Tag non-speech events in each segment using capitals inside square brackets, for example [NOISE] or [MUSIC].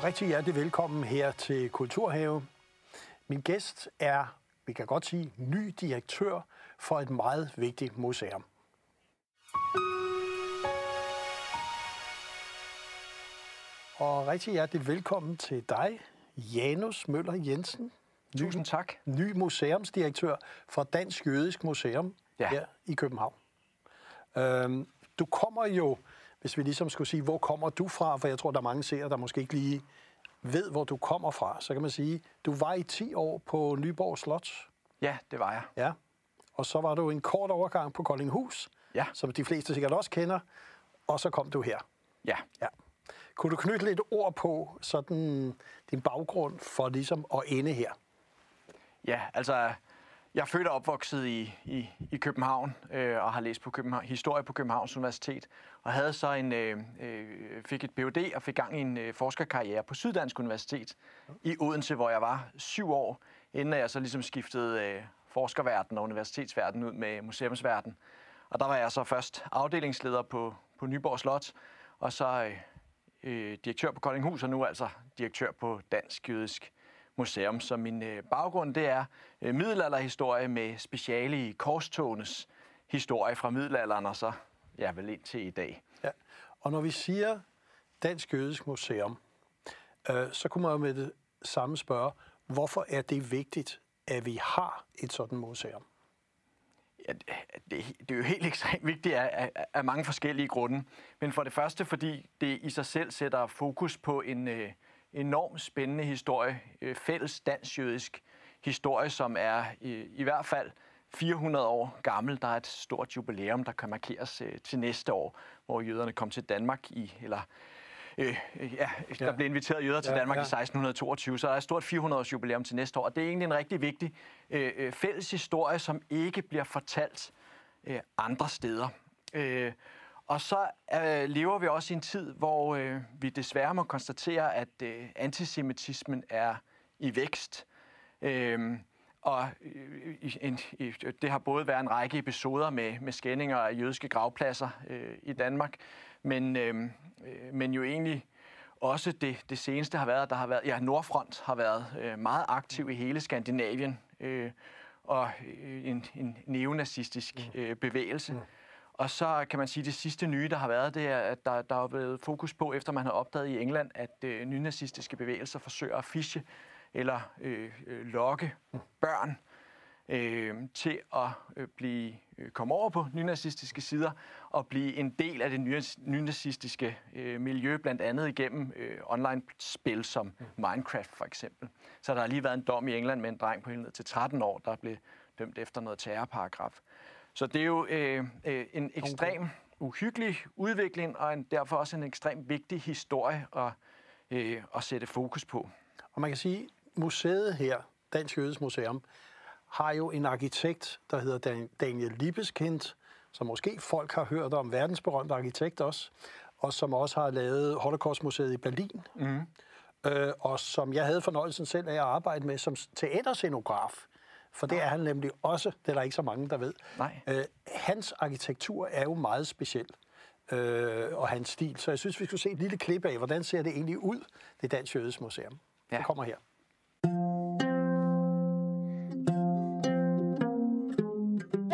og rigtig hjertelig velkommen her til Kulturhave. Min gæst er, vi kan godt sige, ny direktør for et meget vigtigt museum. Og rigtig hjertelig velkommen til dig, Janus Møller Jensen. Tusind tak. Ny museumsdirektør for Dansk Jødisk Museum Ja. her i København. Øhm, du kommer jo, hvis vi ligesom skulle sige, hvor kommer du fra? For jeg tror, der er mange seere, der måske ikke lige ved, hvor du kommer fra. Så kan man sige, du var i 10 år på Nyborg Slot. Ja, det var jeg. Ja. Og så var du en kort overgang på Koldinghus, Ja. som de fleste sikkert også kender. Og så kom du her. Ja. Ja. Kunne du knytte lidt ord på sådan din baggrund for ligesom at ende her? Ja, altså, jeg er født og opvokset i, i, i København øh, og har læst på København, historie på Københavns Universitet. Og havde så en, øh, øh, fik et Ph.D. og fik gang i en øh, forskerkarriere på Syddansk Universitet i Odense, hvor jeg var syv år, inden jeg så ligesom skiftede øh, forskerverden og universitetsverden ud med museumsverden. Og der var jeg så først afdelingsleder på, på Nyborg Slot, og så øh, øh direktør på Koldinghus, og nu altså direktør på Dansk Jødisk Museum. Så min øh, baggrund det er øh, middelalderhistorie med speciale i korstogenes historie fra middelalderen, og så ja, vel ind til i dag. Ja. Og når vi siger Dansk Jødisk Museum, øh, så kunne man jo med det samme spørge, hvorfor er det vigtigt, at vi har et sådan museum? Ja, det, det, det er jo helt [LAUGHS] ekstremt vigtigt af, af, af mange forskellige grunde. Men for det første, fordi det i sig selv sætter fokus på en øh, enormt spændende historie, øh, fælles dansk-jødisk historie, som er øh, i hvert fald 400 år gammel. Der er et stort jubilæum, der kan markeres øh, til næste år, hvor jøderne kom til Danmark i, eller øh, ja, der Ja. blev inviteret jøder til Ja, Danmark ja. i 1622, så der er et stort 400-års jubilæum til næste år, og det er egentlig en rigtig vigtig øh, fælles historie, som ikke bliver fortalt øh, andre steder. Øh, og så øh, lever vi også i en tid, hvor øh, vi desværre må konstatere, at øh, antisemitismen er i vækst. Øh, og i- en, det har både været en række episoder med, med skændinger af jødiske gravpladser øh, i Danmark, men, øh, øh, men jo egentlig også det, det seneste har været, der har været, ja, Nordfront har været øh, meget aktiv i hele Skandinavien, øh, og øh, en, en neonazistisk øh, bevægelse. Og så kan man sige, at det sidste nye, der har været, det er, at der, der er blevet fokus på, efter man har opdaget i England, at øh, nynazistiske bevægelser forsøger at fiske eller øh, øh, lokke børn øh, til at øh, blive øh, komme over på nynazistiske sider og blive en del af det nye- nynazistiske øh, miljø, blandt andet igennem øh, online-spil som Minecraft for eksempel. Så der har lige været en dom i England med en dreng på helt ned til 13 år, der blev dømt efter noget terrorparagraf. Så det er jo øh, øh, en ekstrem uhyggelig udvikling, og en, derfor også en ekstremt vigtig historie at, øh, at sætte fokus på. Og man kan sige, museet her, Dansk Jødisk Museum, har jo en arkitekt, der hedder Dan- Daniel Libeskind, som måske folk har hørt om, verdensberømte arkitekt også, og som også har lavet Holocaustmuseet i Berlin, mm. øh, og som jeg havde fornøjelsen selv af at arbejde med som teaterscenograf. For det er han nemlig også, det er der ikke så mange, der ved. Nej. Øh, hans arkitektur er jo meget speciel, øh, og hans stil. Så jeg synes, vi skulle se et lille klip af, hvordan ser det egentlig ud, det Dansk Jødisk Museum. Ja. Ja. Det kommer her.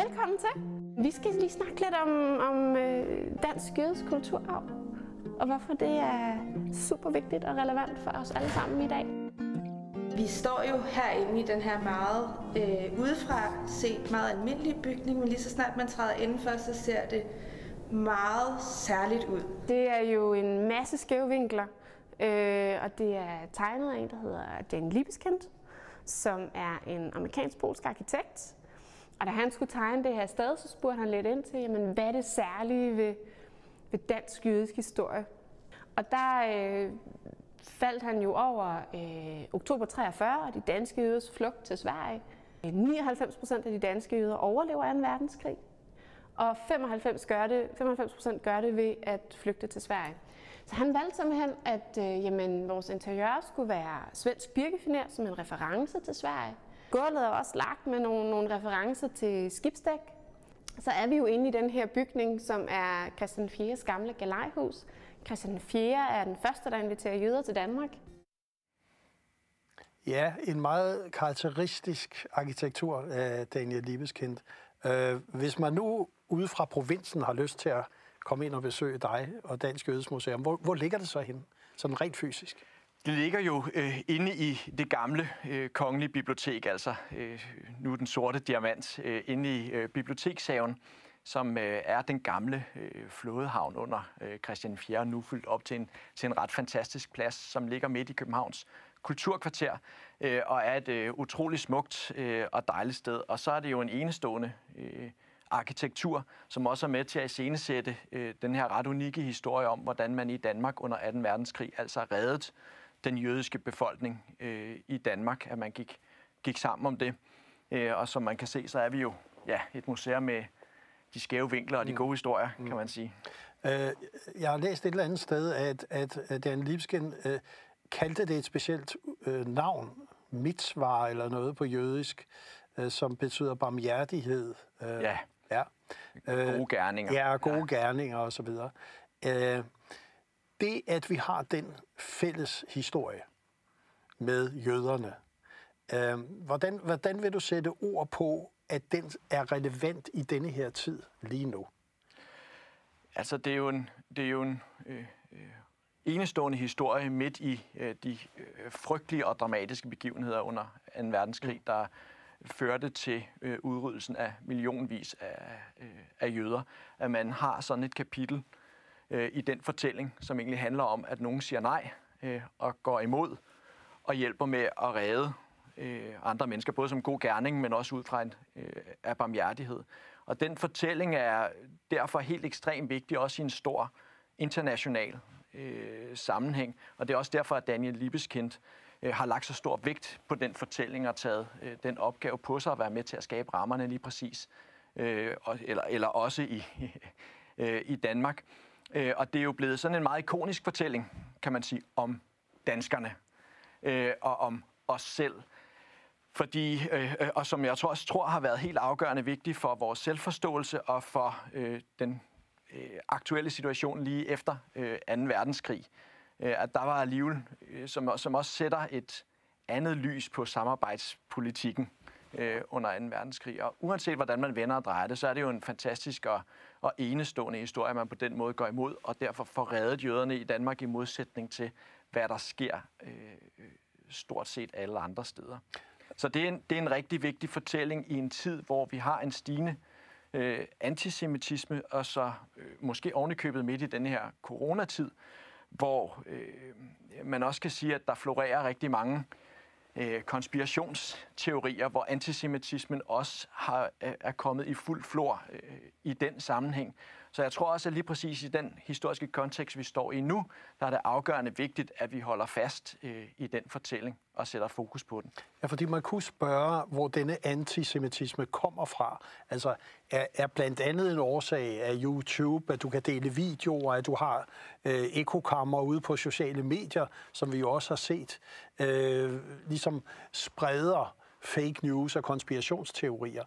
Velkommen til. Vi skal lige snakke lidt om, om øh, dansk jødisk kulturarv, og hvorfor det er super vigtigt og relevant for os alle sammen i dag. Vi står jo herinde i den her meget øh, udefra set meget almindelige bygning, men lige så snart man træder indenfor, så ser det meget særligt ud. Det er jo en masse skæve vinkler, øh, og det er tegnet af en, der hedder Jane Libeskind, som er en amerikansk-polsk arkitekt. Og da han skulle tegne det her sted, så spurgte han lidt ind til, jamen, hvad er det særlige ved, ved dansk jødisk historie? Og der øh, faldt han jo over øh, oktober 43 og de danske jøders flugt til Sverige. Øh, 99 procent af de danske jøder overlever 2. verdenskrig, og 95 gør det, 95 procent gør det ved at flygte til Sverige. Så han valgte simpelthen, at øh, jamen, vores interiør skulle være svensk birkefiner som en reference til Sverige. Gulvet er også lagt med nogle, nogle referencer til skibsdæk. Så er vi jo inde i den her bygning, som er Christian 4's gamle galejhus. Christian 4. er den første, der inviterer jøder til Danmark. Ja, en meget karakteristisk arkitektur af Daniel Libeskind. Øh, hvis man nu ude fra provinsen har lyst til at komme ind og besøge dig og Dansk Jødes Museum, hvor, hvor ligger det så hen, sådan rent fysisk? Det ligger jo øh, inde i det gamle øh, kongelige bibliotek, altså øh, nu den sorte diamant, øh, inde i øh, bibliotekshaven, som øh, er den gamle øh, flådehavn under øh, Christian 4. nu fyldt op til en, til en ret fantastisk plads, som ligger midt i Københavns kulturkvarter, øh, og er et øh, utroligt smukt øh, og dejligt sted. Og så er det jo en enestående øh, arkitektur, som også er med til at iscenesætte øh, den her ret unikke historie om, hvordan man i Danmark under 2. verdenskrig altså reddet den jødiske befolkning øh, i Danmark, at man gik, gik sammen om det. Øh, og som man kan se, så er vi jo ja, et museum med de skæve vinkler og de mm. gode historier, mm. kan man sige. Øh, jeg har læst et eller andet sted, at, at, Dan Lipsken øh, kaldte det et specielt øh, navn, mitzvar eller noget på jødisk, øh, som betyder barmhjertighed. Øh, ja. ja. Øh, gode gerninger. Ja, gode ja. gerninger og så videre. Øh, det, at vi har den fælles historie med jøderne, øh, hvordan, hvordan vil du sætte ord på, at den er relevant i denne her tid lige nu? Altså, det er jo en, det er jo en øh, øh, enestående historie midt i øh, de øh, frygtelige og dramatiske begivenheder under 2. verdenskrig, der førte til øh, udryddelsen af millionvis af, øh, af jøder, at man har sådan et kapitel øh, i den fortælling, som egentlig handler om, at nogen siger nej øh, og går imod og hjælper med at redde øh, andre mennesker, både som god gerning, men også ud fra en øh, af barmhjertighed. Og den fortælling er derfor helt ekstremt vigtig, også i en stor international øh, sammenhæng. Og det er også derfor, at Daniel Libeskind øh, har lagt så stor vægt på den fortælling og taget øh, den opgave på sig at være med til at skabe rammerne lige præcis, øh, og, eller, eller også i, [LAUGHS] øh, i Danmark. Øh, og det er jo blevet sådan en meget ikonisk fortælling, kan man sige, om danskerne øh, og om os selv. Fordi, øh, øh, og som jeg også tror har været helt afgørende vigtigt for vores selvforståelse og for øh, den øh, aktuelle situation lige efter øh, 2. verdenskrig. Øh, at der var alligevel, øh, som, som også sætter et andet lys på samarbejdspolitikken øh, under 2. verdenskrig. Og uanset hvordan man vender og drejer det, så er det jo en fantastisk og, og enestående historie, man på den måde går imod, og derfor får reddet jøderne i Danmark i modsætning til, hvad der sker øh, øh stort set alle andre steder. Så det er, en, det er en rigtig vigtig fortælling i en tid, hvor vi har en stigende øh, antisemitisme, og så øh, måske ovenikøbet midt i den her coronatid, hvor øh, man også kan sige, at der florerer rigtig mange øh, konspirationsteorier, hvor antisemitismen også har, er kommet i fuld flor øh, i den sammenhæng. Så jeg tror også, at lige præcis i den historiske kontekst, vi står i nu, der er det afgørende vigtigt, at vi holder fast øh, i den fortælling og sætter fokus på den. Ja, fordi man kunne spørge, hvor denne antisemitisme kommer fra. Altså, er, er blandt andet en årsag af YouTube, at du kan dele videoer, at du har øh, ekokammer ude på sociale medier, som vi jo også har set, øh, ligesom spreder fake news og konspirationsteorier.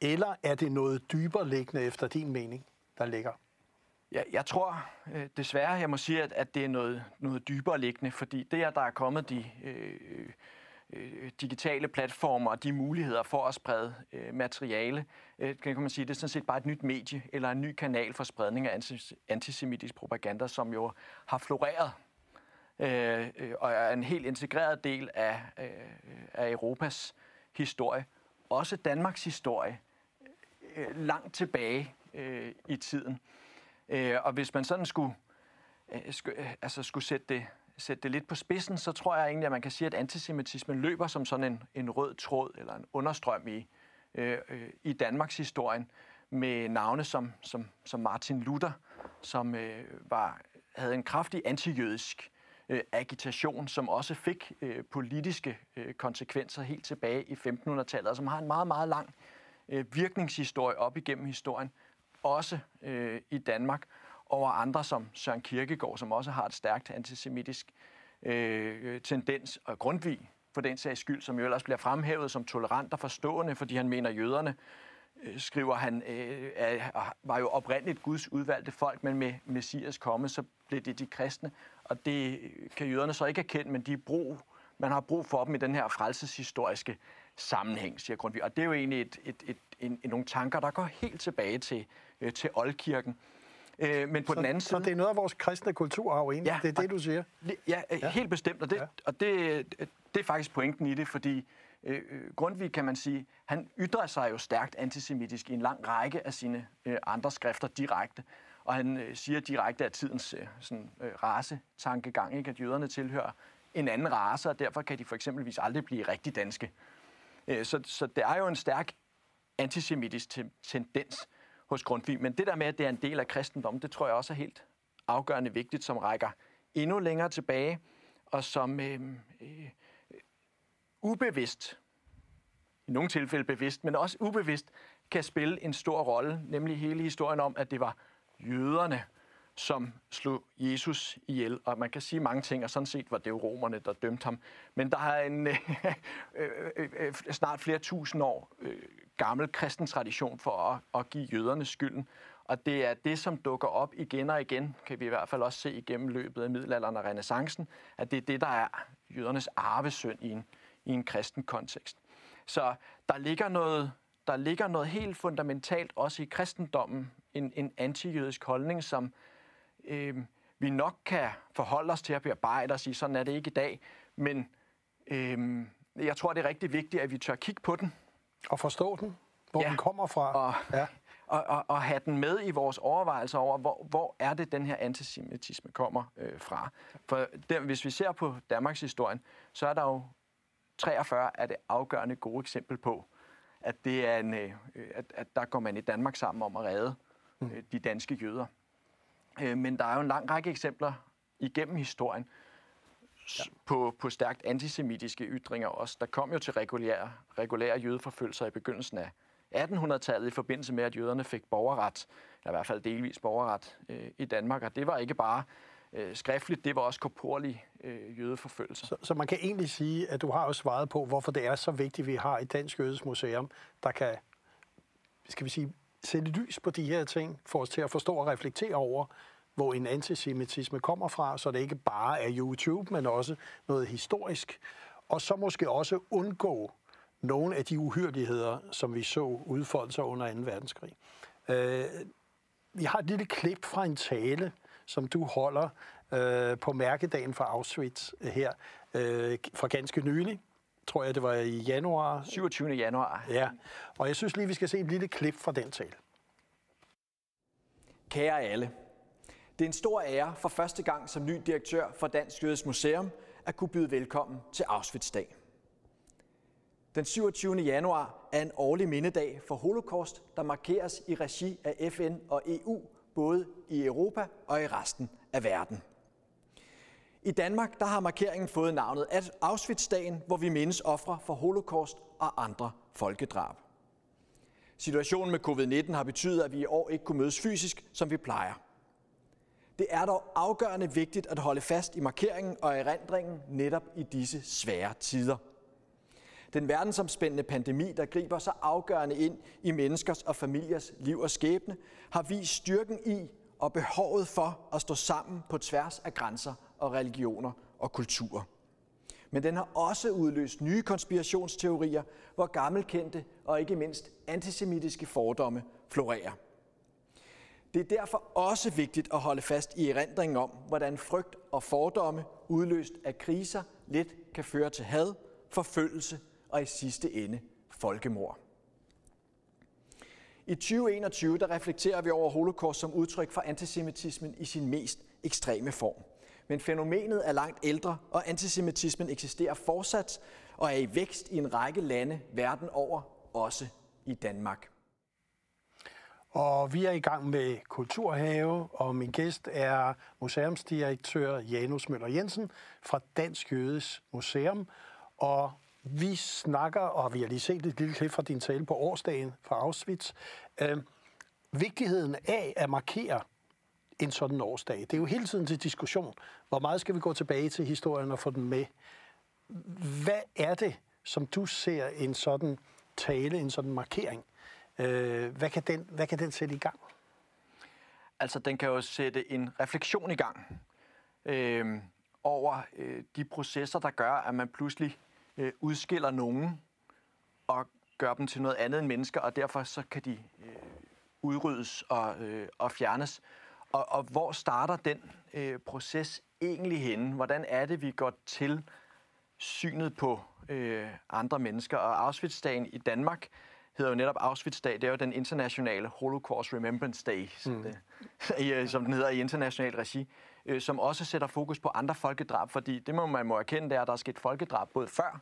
Eller er det noget dybere liggende efter din mening? Der ligger? Ja, jeg tror øh, desværre, jeg må sige, at, at det er noget, noget dybere liggende, fordi det, at der er kommet de øh, øh, digitale platformer og de muligheder for at sprede øh, materiale, øh, kan man sige, det er sådan set bare et nyt medie eller en ny kanal for spredning af antisemitisk propaganda, som jo har floreret øh, øh, og er en helt integreret del af, øh, af Europas historie. Også Danmarks historie øh, langt tilbage øh, i tiden. Øh, og hvis man sådan skulle, øh, skulle, øh, altså skulle sætte, det, sætte det lidt på spidsen, så tror jeg egentlig, at man kan sige, at antisemitismen løber som sådan en, en rød tråd eller en understrøm i, øh, øh, i Danmarks historien med navne som, som, som Martin Luther, som øh, var, havde en kraftig antijødisk øh, agitation, som også fik øh, politiske øh, konsekvenser helt tilbage i 1500-tallet, og som har en meget, meget lang øh, virkningshistorie op igennem historien også øh, i Danmark, over andre som Søren Kierkegaard, som også har et stærkt antisemitisk øh, tendens, og Grundtvig for den sags skyld, som jo ellers bliver fremhævet som tolerant og forstående, fordi han mener, jøderne øh, skriver han, øh, er, var jo oprindeligt Guds udvalgte folk, men med Messias komme, så blev det de kristne. Og det kan jøderne så ikke erkende, men de er brug, man har brug for dem i den her frelseshistoriske sammenhæng, siger Grundtvig. Og det er jo egentlig et, et, et, en, en, nogle tanker, der går helt tilbage til, øh, til oldkirken. Øh, men på så, den anden så side... det er noget af vores kristne kulturarv egentlig, Ja, det er det, du siger? Ja, ja, helt bestemt, og det, Ja. ja. og det, det er faktisk pointen i det, fordi øh, øh, Grundtvig, kan man sige, han ytrer sig jo stærkt antisemitisk i en lang række af sine øh, andre skrifter direkte, og han øh, siger direkte, at tidens øh, sådan, øh, racetankegang, ikke, at jøderne tilhører en anden race, og derfor kan de for eksempelvis aldrig blive rigtig danske. Øh, så, så det er jo en stærk antisemitisk tendens hos Grundtvig. Men det der med, at det er en del af kristendommen, det tror jeg også er helt afgørende vigtigt, som rækker endnu længere tilbage, og som øh, øh, ubevidst, i nogle tilfælde bevidst, men også ubevidst, kan spille en stor rolle, nemlig hele historien om, at det var jøderne, som slog Jesus ihjel. Og man kan sige mange ting, og sådan set var det jo romerne, der dømte ham. Men der er en [LAUGHS] øh, øh, øh, øh, snart flere tusind år øh, gammel kristen tradition for at, at give jøderne skylden. Og det er det, som dukker op igen og igen, kan vi i hvert fald også se igennem løbet af middelalderen og renaissancen, at det er det, der er jødernes arvesynd i en, i en kristen kontekst. Så der ligger noget, der ligger noget helt fundamentalt også i kristendommen, en, en antijødisk holdning, som øh, vi nok kan forholde os til at bearbejde og sige, sådan er det ikke i dag. Men øh, jeg tror, det er rigtig vigtigt, at vi tør kigge på den, og forstå den, hvor Ja. den kommer fra. Og- ja. og, og, og have den med i vores overvejelser over, hvor, hvor er det, den her antisemitisme kommer øh, fra. For der, hvis vi ser på Danmarks historien, så er der jo 43 er det afgørende gode eksempel på, at, det er en, øh, at, at der går man i Danmark sammen om at redde øh, de danske jøder. Øh, men der er jo en lang række eksempler igennem historien ja. på, på stærkt antisemitiske ytringer også. Der kom jo til regulære, regulære jødeforfølgelser i begyndelsen af 1800-tallet i forbindelse med, at jøderne fik borgerret, eller i hvert fald delvis borgerret øh, i Danmark. Og det var ikke bare øh, skriftligt, det var også korporlige øh, jødeforfølgelser. Så, så man kan egentlig sige, at du har jo svaret på, hvorfor det er så vigtigt, at vi har et dansk jødisk museum, der kan, skal vi sige, sætte lys på de her ting, for os til at forstå og reflektere over, hvor en antisemitisme kommer fra, så det ikke bare er YouTube, men også noget historisk. Og så måske også undgå nogle af de uhyrligheder, som vi så udfolde sig under 2. verdenskrig. Øh, vi har et lille klip fra en tale, som du holder øh, på mærkedagen for Auschwitz her, øh, fra ganske nylig. Tror jeg, det var i januar. 27. januar. Ja, og jeg synes lige, vi skal se et lille klip fra den tale. Kære alle. Det er en stor ære for første gang som ny direktør for Dansk Jødisk Museum at kunne byde velkommen til Auschwitz-dag. Den 27. januar er en årlig mindedag for Holocaust, der markeres i regi af FN og EU, både i Europa og i resten af verden. I Danmark der har markeringen fået navnet Auschwitz-dagen, hvor vi mindes ofre for Holocaust og andre folkedrab. Situationen med covid-19 har betydet, at vi i år ikke kunne mødes fysisk, som vi plejer. Det er dog afgørende vigtigt at holde fast i markeringen og erindringen netop i disse svære tider. Den verdensomspændende pandemi, der griber så afgørende ind i menneskers og familiers liv og skæbne, har vist styrken i og behovet for at stå sammen på tværs af grænser og religioner og kulturer. Men den har også udløst nye konspirationsteorier, hvor gammelkendte og ikke mindst antisemitiske fordomme florerer. Det er derfor også vigtigt at holde fast i erindringen om, hvordan frygt og fordomme, udløst af kriser, let kan føre til had, forfølgelse og i sidste ende folkemord. I 2021 der reflekterer vi over holocaust som udtryk for antisemitismen i sin mest ekstreme form. Men fænomenet er langt ældre, og antisemitismen eksisterer fortsat og er i vækst i en række lande verden over, også i Danmark. Og vi er i gang med Kulturhave, og min gæst er museumsdirektør Janus Møller Jensen fra Dansk Jødes Museum. Og vi snakker, og vi har lige set et lille klip fra din tale på årsdagen fra Auschwitz, øh, vigtigheden af at markere en sådan årsdag. Det er jo hele tiden til diskussion. Hvor meget skal vi gå tilbage til historien og få den med? Hvad er det, som du ser en sådan tale, en sådan markering? Øh, hvad, kan den, hvad kan den sætte i gang? Altså, den kan jo sætte en refleksion i gang øh, over øh, de processer, der gør, at man pludselig øh, udskiller nogen og gør dem til noget andet end mennesker, og derfor så kan de øh, udryddes og, øh, og fjernes. Og, og hvor starter den øh, proces egentlig henne? Hvordan er det, vi går til synet på øh, andre mennesker? Og Auschwitz-dagen i Danmark hedder jo netop Auschwitz-dag. Det er jo den internationale Holocaust Remembrance Day, som, mm. det, [LAUGHS] som den hedder i international regi, øh, som også sætter fokus på andre folkedrab, fordi det må man må erkende, det er, at der er sket folkedrab både før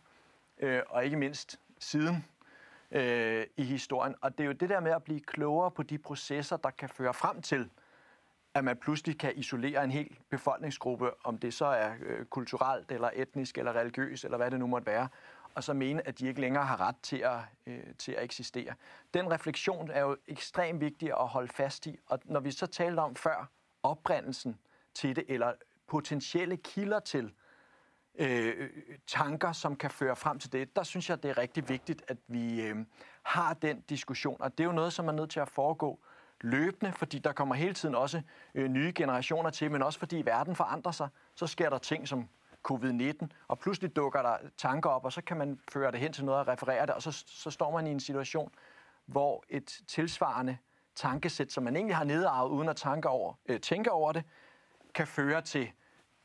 øh, og ikke mindst siden øh, i historien. Og det er jo det der med at blive klogere på de processer, der kan føre frem til, at man pludselig kan isolere en hel befolkningsgruppe, om det så er øh, kulturelt, eller etnisk, eller religiøs, eller hvad det nu måtte være, og så mene, at de ikke længere har ret til at, øh, til at eksistere. Den refleksion er jo ekstremt vigtig at holde fast i, og når vi så talte om før oprindelsen til det, eller potentielle kilder til øh, tanker, som kan føre frem til det, der synes jeg, det er rigtig vigtigt, at vi øh, har den diskussion, og det er jo noget, som er nødt til at foregå løbende, fordi der kommer hele tiden også øh, nye generationer til, men også fordi verden forandrer sig, så sker der ting som covid-19, og pludselig dukker der tanker op, og så kan man føre det hen til noget og referere det, og så, så står man i en situation, hvor et tilsvarende tankesæt, som man egentlig har nedarvet uden at tænke over, øh, tænke over det, kan føre til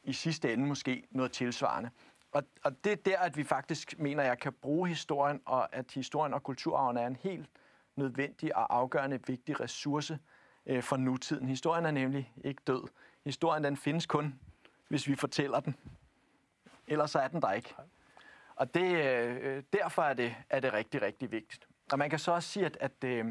i sidste ende måske noget tilsvarende. Og, og det er der, at vi faktisk mener, at jeg kan bruge historien, og at historien og kulturarven er en helt nødvendig og afgørende vigtig ressource øh, for nutiden. Historien er nemlig ikke død. Historien den findes kun, hvis vi fortæller den. Ellers så er den der ikke. Og det, øh, derfor er det, er det rigtig, rigtig vigtigt. Og man kan så også sige, at, at, øh,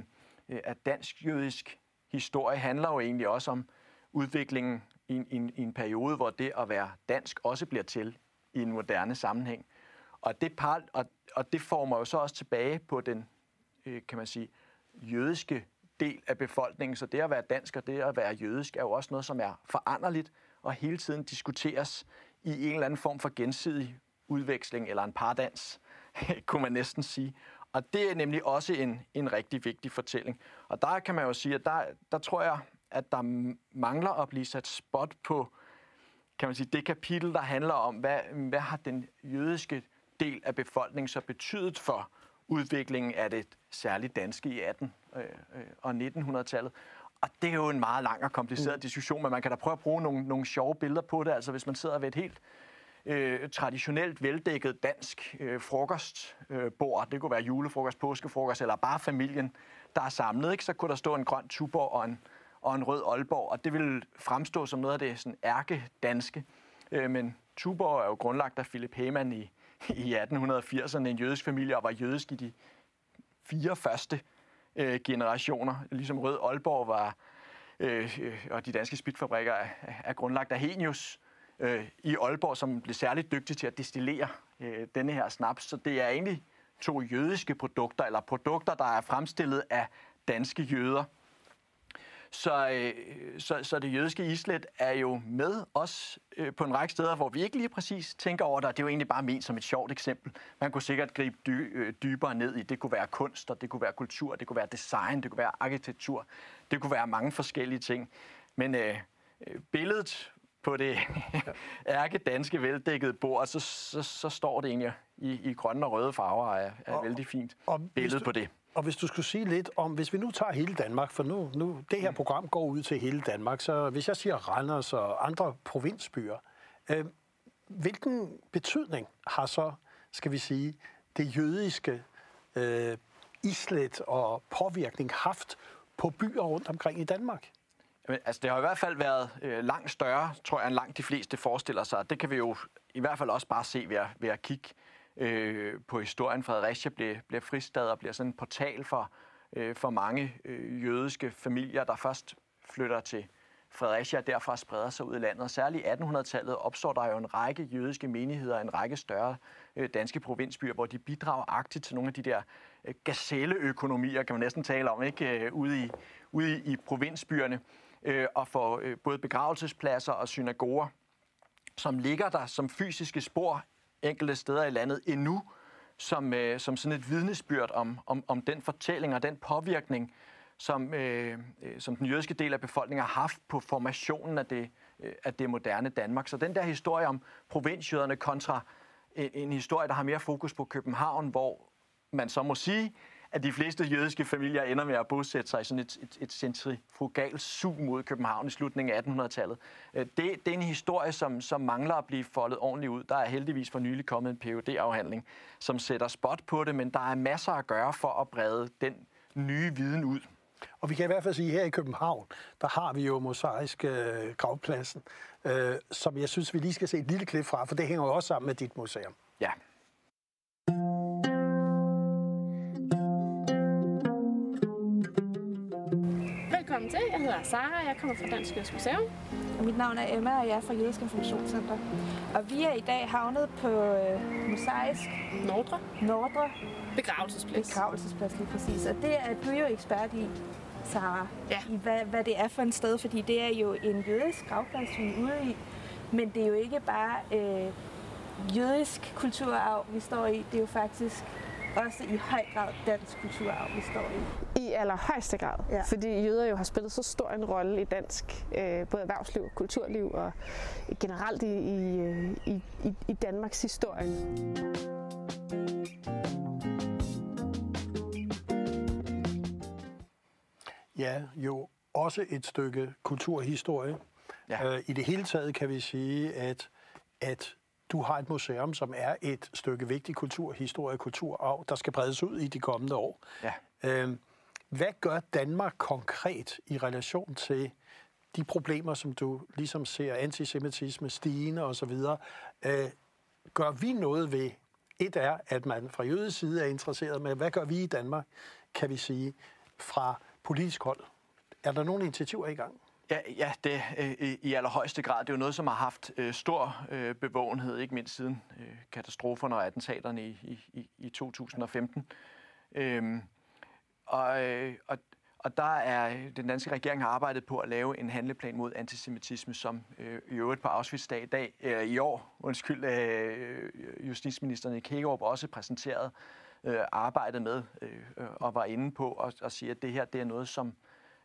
at dansk-jødisk historie handler jo egentlig også om udviklingen i en, i, en, i en periode, hvor det at være dansk også bliver til i en moderne sammenhæng. Og det, par, og, og det former jo så også tilbage på den, øh, kan man sige, jødiske del af befolkningen. Så det at være dansk og det at være jødisk er jo også noget, som er foranderligt og hele tiden diskuteres i en eller anden form for gensidig udveksling eller en pardans, [LAUGHS] kunne man næsten sige. Og det er nemlig også en, en rigtig vigtig fortælling. Og der kan man jo sige, at der, der tror jeg, at der mangler at blive sat spot på kan man sige, det kapitel, der handler om, hvad, hvad har den jødiske del af befolkningen så betydet for udviklingen af det særligt danske i 18 øh, øh, og 1900-tallet. Og det er jo en meget lang og kompliceret mm. diskussion, men man kan da prøve at bruge nogle, nogle sjove billeder på det. Altså hvis man sidder ved et helt øh, traditionelt veldækket dansk øh, frokostbord, øh, det kunne være julefrokost, påskefrokost eller bare familien, der er samlet, ikke? så kunne der stå en grøn tuborg og en, og en rød Aalborg, og det vil fremstå som noget af det sådan ærke-danske. Øh, men Tuborg er jo grundlagt af Philip Hemann i, i 1880'erne, en jødisk familie, og var jødisk i de fire første øh, generationer. Ligesom Rød Aalborg var, øh, øh og de danske spritfabrikker er, er grundlagt af Henius øh, i Aalborg, som blev særligt dygtig til at destillere øh, denne her snaps. Så det er egentlig to jødiske produkter, eller produkter, der er fremstillet af danske jøder. Så, øh, så, så det jødiske islet er jo med os øh, på en række steder, hvor vi ikke lige præcis tænker over det, det er jo egentlig bare ment som et sjovt eksempel. Man kunne sikkert gribe dy, øh, dybere ned i, det kunne være kunst, og det kunne være kultur, det kunne være design, det kunne være arkitektur, det kunne være mange forskellige ting. Men øh, billedet på det [LAUGHS] ærke danske veldækkede bord, så, så, så står det egentlig i, i grønne og røde farver, er, er og, vældig fint og billede du, på det. Og hvis du skulle sige lidt om, hvis vi nu tager hele Danmark, for nu, nu det her mm. program går ud til hele Danmark, så hvis jeg siger Randers og andre provinsbyer, øh, hvilken betydning har så, skal vi sige, det jødiske øh, islet og påvirkning haft på byer rundt omkring i Danmark? Jamen, altså, det har i hvert fald været øh, langt større, tror jeg, end langt de fleste forestiller sig. Det kan vi jo i hvert fald også bare se ved at, ved at kigge øh, på historien. Fredericia bliver, bliver fristad og bliver sådan en portal for, øh, for mange øh, jødiske familier, der først flytter til Fredericia og derfra spreder sig ud i landet. Særligt i 1800-tallet opstår der jo en række jødiske menigheder, en række større øh, danske provinsbyer, hvor de bidrager aktivt til nogle af de der øh, gazelleøkonomier, kan man næsten tale om, ikke øh, ude, i, ude i, i provinsbyerne, øh, og får øh, både begravelsespladser og synagoger, som ligger der som fysiske spor enkelte steder i landet endnu, som, øh, som sådan et vidnesbyrd om, om, om den fortælling og den påvirkning, som, øh, øh, som den jødiske del af befolkningen har haft på formationen af det, øh, af det moderne Danmark. Så den der historie om provinsjøderne kontra en, en historie, der har mere fokus på København, hvor man så må sige, at de fleste jødiske familier ender med at bosætte sig i sådan et, et, et centrifugalt sug mod København i slutningen af 1800-tallet. Øh, det, det er en historie, som, som mangler at blive foldet ordentligt ud. Der er heldigvis for nylig kommet en phd afhandling som sætter spot på det, men der er masser at gøre for at brede den nye viden ud. Og vi kan i hvert fald sige, at her i København, der har vi jo mosaisk øh, gravpladsen, øh, som jeg synes, vi lige skal se et lille klip fra, for det hænger jo også sammen med dit museum. Ja. Velkommen til. Jeg hedder Sara, jeg kommer fra Dansk Jødisk Museum. Og mit navn er Emma, og jeg er fra Jødisk Informationscenter. Og vi er i dag havnet på øh, Mosaisk Nordre. Nordre Begravelsesplads. begravelsesplads lige præcis. Og det er du jo ekspert i, Sara. Ja. I hvad, hvad det er for en sted, fordi det er jo en jødisk gravplads, vi er ude i. Men det er jo ikke bare øh, jødisk kulturarv, vi står i. Det er jo faktisk også i høj grad dansk kulturarv, vi står i. I allerhøjeste grad. Ja. Fordi jøder jo har spillet så stor en rolle i dansk, øh, både erhvervsliv og kulturliv, og generelt i, i, øh, i, i, i Danmarks historie. Ja, jo også et stykke kulturhistorie. Ja. Øh, I det hele taget kan vi sige, at, at du har et museum, som er et stykke vigtig kulturhistorie og kulturarv, der skal bredes ud i de kommende år. Ja. Øh, hvad gør Danmark konkret i relation til de problemer, som du ligesom ser, antisemitisme, stigende osv., øh, gør vi noget ved? Et er, at man fra jødisk side er interesseret med, hvad gør vi i Danmark, kan vi sige, fra politisk hold? Er der nogle initiativer i gang? Ja, ja det øh, i- allerhøjeste grad. Det er jo noget, som har haft øh, stor øh, bevågenhed, ikke mindst siden øh, katastroferne og attentaterne i, i, i- 2015. Øhm, og, øh, og, og der er øh, den danske regering har arbejdet på at lave en handleplan mod antisemitisme, som øh, i øvrigt på Auschwitz-dag i, dag, øh, i år, undskyld, øh, justitsministeren i Kægerup også præsenteret øh, arbejdet med øh, og var inde på og, at sige, at det her det er noget, som,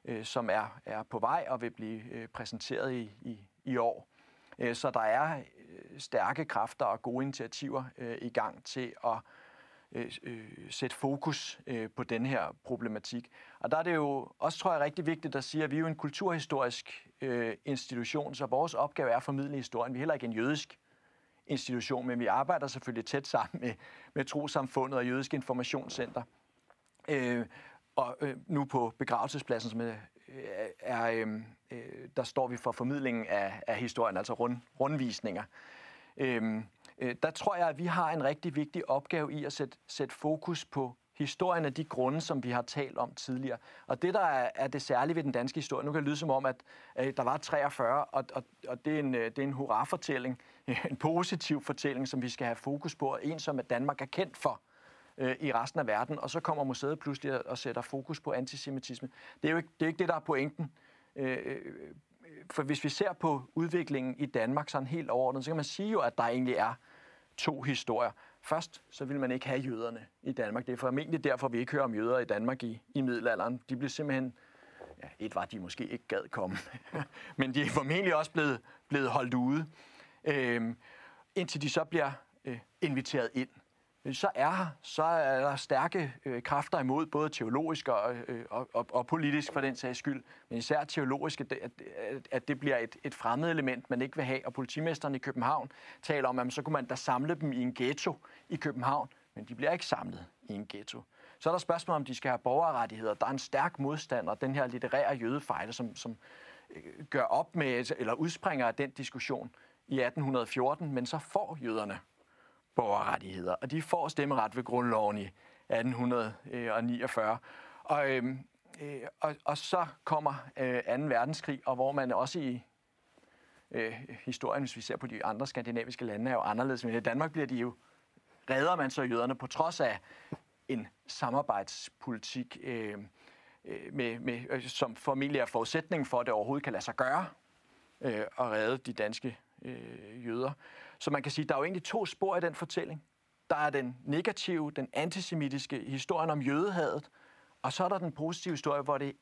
øh, som er, er på vej og vil blive øh, præsenteret i, i, i år. Øh, så der er øh, stærke kræfter og gode initiativer øh, i gang til at øh, øh, sætte fokus øh, på den her problematik. Og der er det jo også, tror jeg, rigtig vigtigt at sige, at vi er jo en kulturhistorisk øh, institution, så vores opgave er at formidle historien. Vi er heller ikke en jødisk institution, men vi arbejder selvfølgelig tæt sammen med, med Trosamfundet og Jødisk Informationscenter. Øh, og øh, nu på begravelsespladsen, som øh, er, er øh, der står vi for formidlingen af, af historien, altså rund, rundvisninger. Øh, øh, der tror jeg, at vi har en rigtig vigtig opgave i at sætte, sætte fokus på historien af de grunde, som vi har talt om tidligere. Og det, der er, er det særlige ved den danske historie, nu kan det lyde som om, at øh, der var 43, og, og, og det er en, øh, det er en hurra-fortælling, [LAUGHS] en positiv fortælling, som vi skal have fokus på, og en, som at Danmark er kendt for øh, Øh, i resten af verden, og så kommer museet pludselig og- og sætter fokus på antisemitisme. Det er jo ikke det, er ikke det der er pointen. Øh, øh, for hvis vi ser på udviklingen i Danmark sådan helt overordnet, så kan man sige jo, at der egentlig er to historier. Først så vil man ikke have jøderne i Danmark. Det er formentlig derfor, vi ikke hører om jøder i Danmark i, i middelalderen. De blev simpelthen ja, et var, de måske ikke gad komme, [LAUGHS] men de er formentlig også blevet, blevet holdt ude, øh, indtil de så bliver øh, inviteret ind. Øh, så er så er der stærke øh, kræfter imod, både teologisk og, øh, og, og, og politisk for den sags skyld, men især teologisk, at det, at, at- det bliver et, et fremmed element, man ikke vil have. Og politimesteren i København taler om, at så kunne man da samle dem i en ghetto i København, men de bliver ikke samlet i en ghetto. Så er der spørgsmål, om de skal have borgerrettigheder. Der er en stærk modstander, den her litterære jødefejde, som, som øh, gør op med, eller udspringer af den diskussion i 1814, men så får jøderne borgerrettigheder, og de får stemmeret ved grundloven i 1849. Og, øhm, øh, og, og så kommer øh, 2. verdenskrig, og hvor man også i øh, historien, hvis vi ser på de andre skandinaviske lande, er jo anderledes. Men i Danmark bliver de jo, redder man så jøderne på trods af en samarbejdspolitik, øh, øh med, med, øh, som formentlig er forudsætningen for, at det overhovedet kan lade sig gøre øh, at redde de danske øh, jøder. Så man kan sige, der er jo egentlig to spor i den fortælling. Der der er den negative, den antisemitiske historien om jødehadet, og så er der den positive historie, hvor det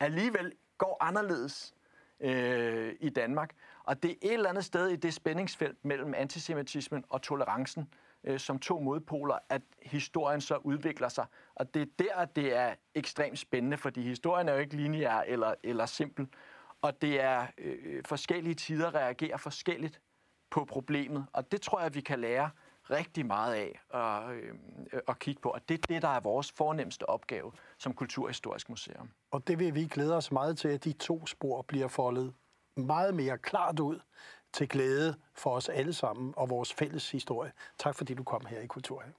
alligevel går anderledes øh, i Danmark. Og det er et eller andet sted i det spændingsfelt mellem antisemitismen og tolerancen, øh, som to modpoler, at historien så udvikler sig. Og det er der, det er ekstremt spændende, fordi historien er jo ikke lineær eller, eller simpel. Og det er øh, øh forskellige tider reagerer forskelligt på problemet. Og det tror jeg, vi kan lære rigtig meget af at, øh, at kigge på. Og det er det, der er vores fornemmeste opgave som Kulturhistorisk Museum. Og det vil vi glæde os meget til, at de to spor bliver foldet meget mere klart ud til glæde for os alle sammen og vores fælles historie. Tak fordi du kom her i Kulturhaven.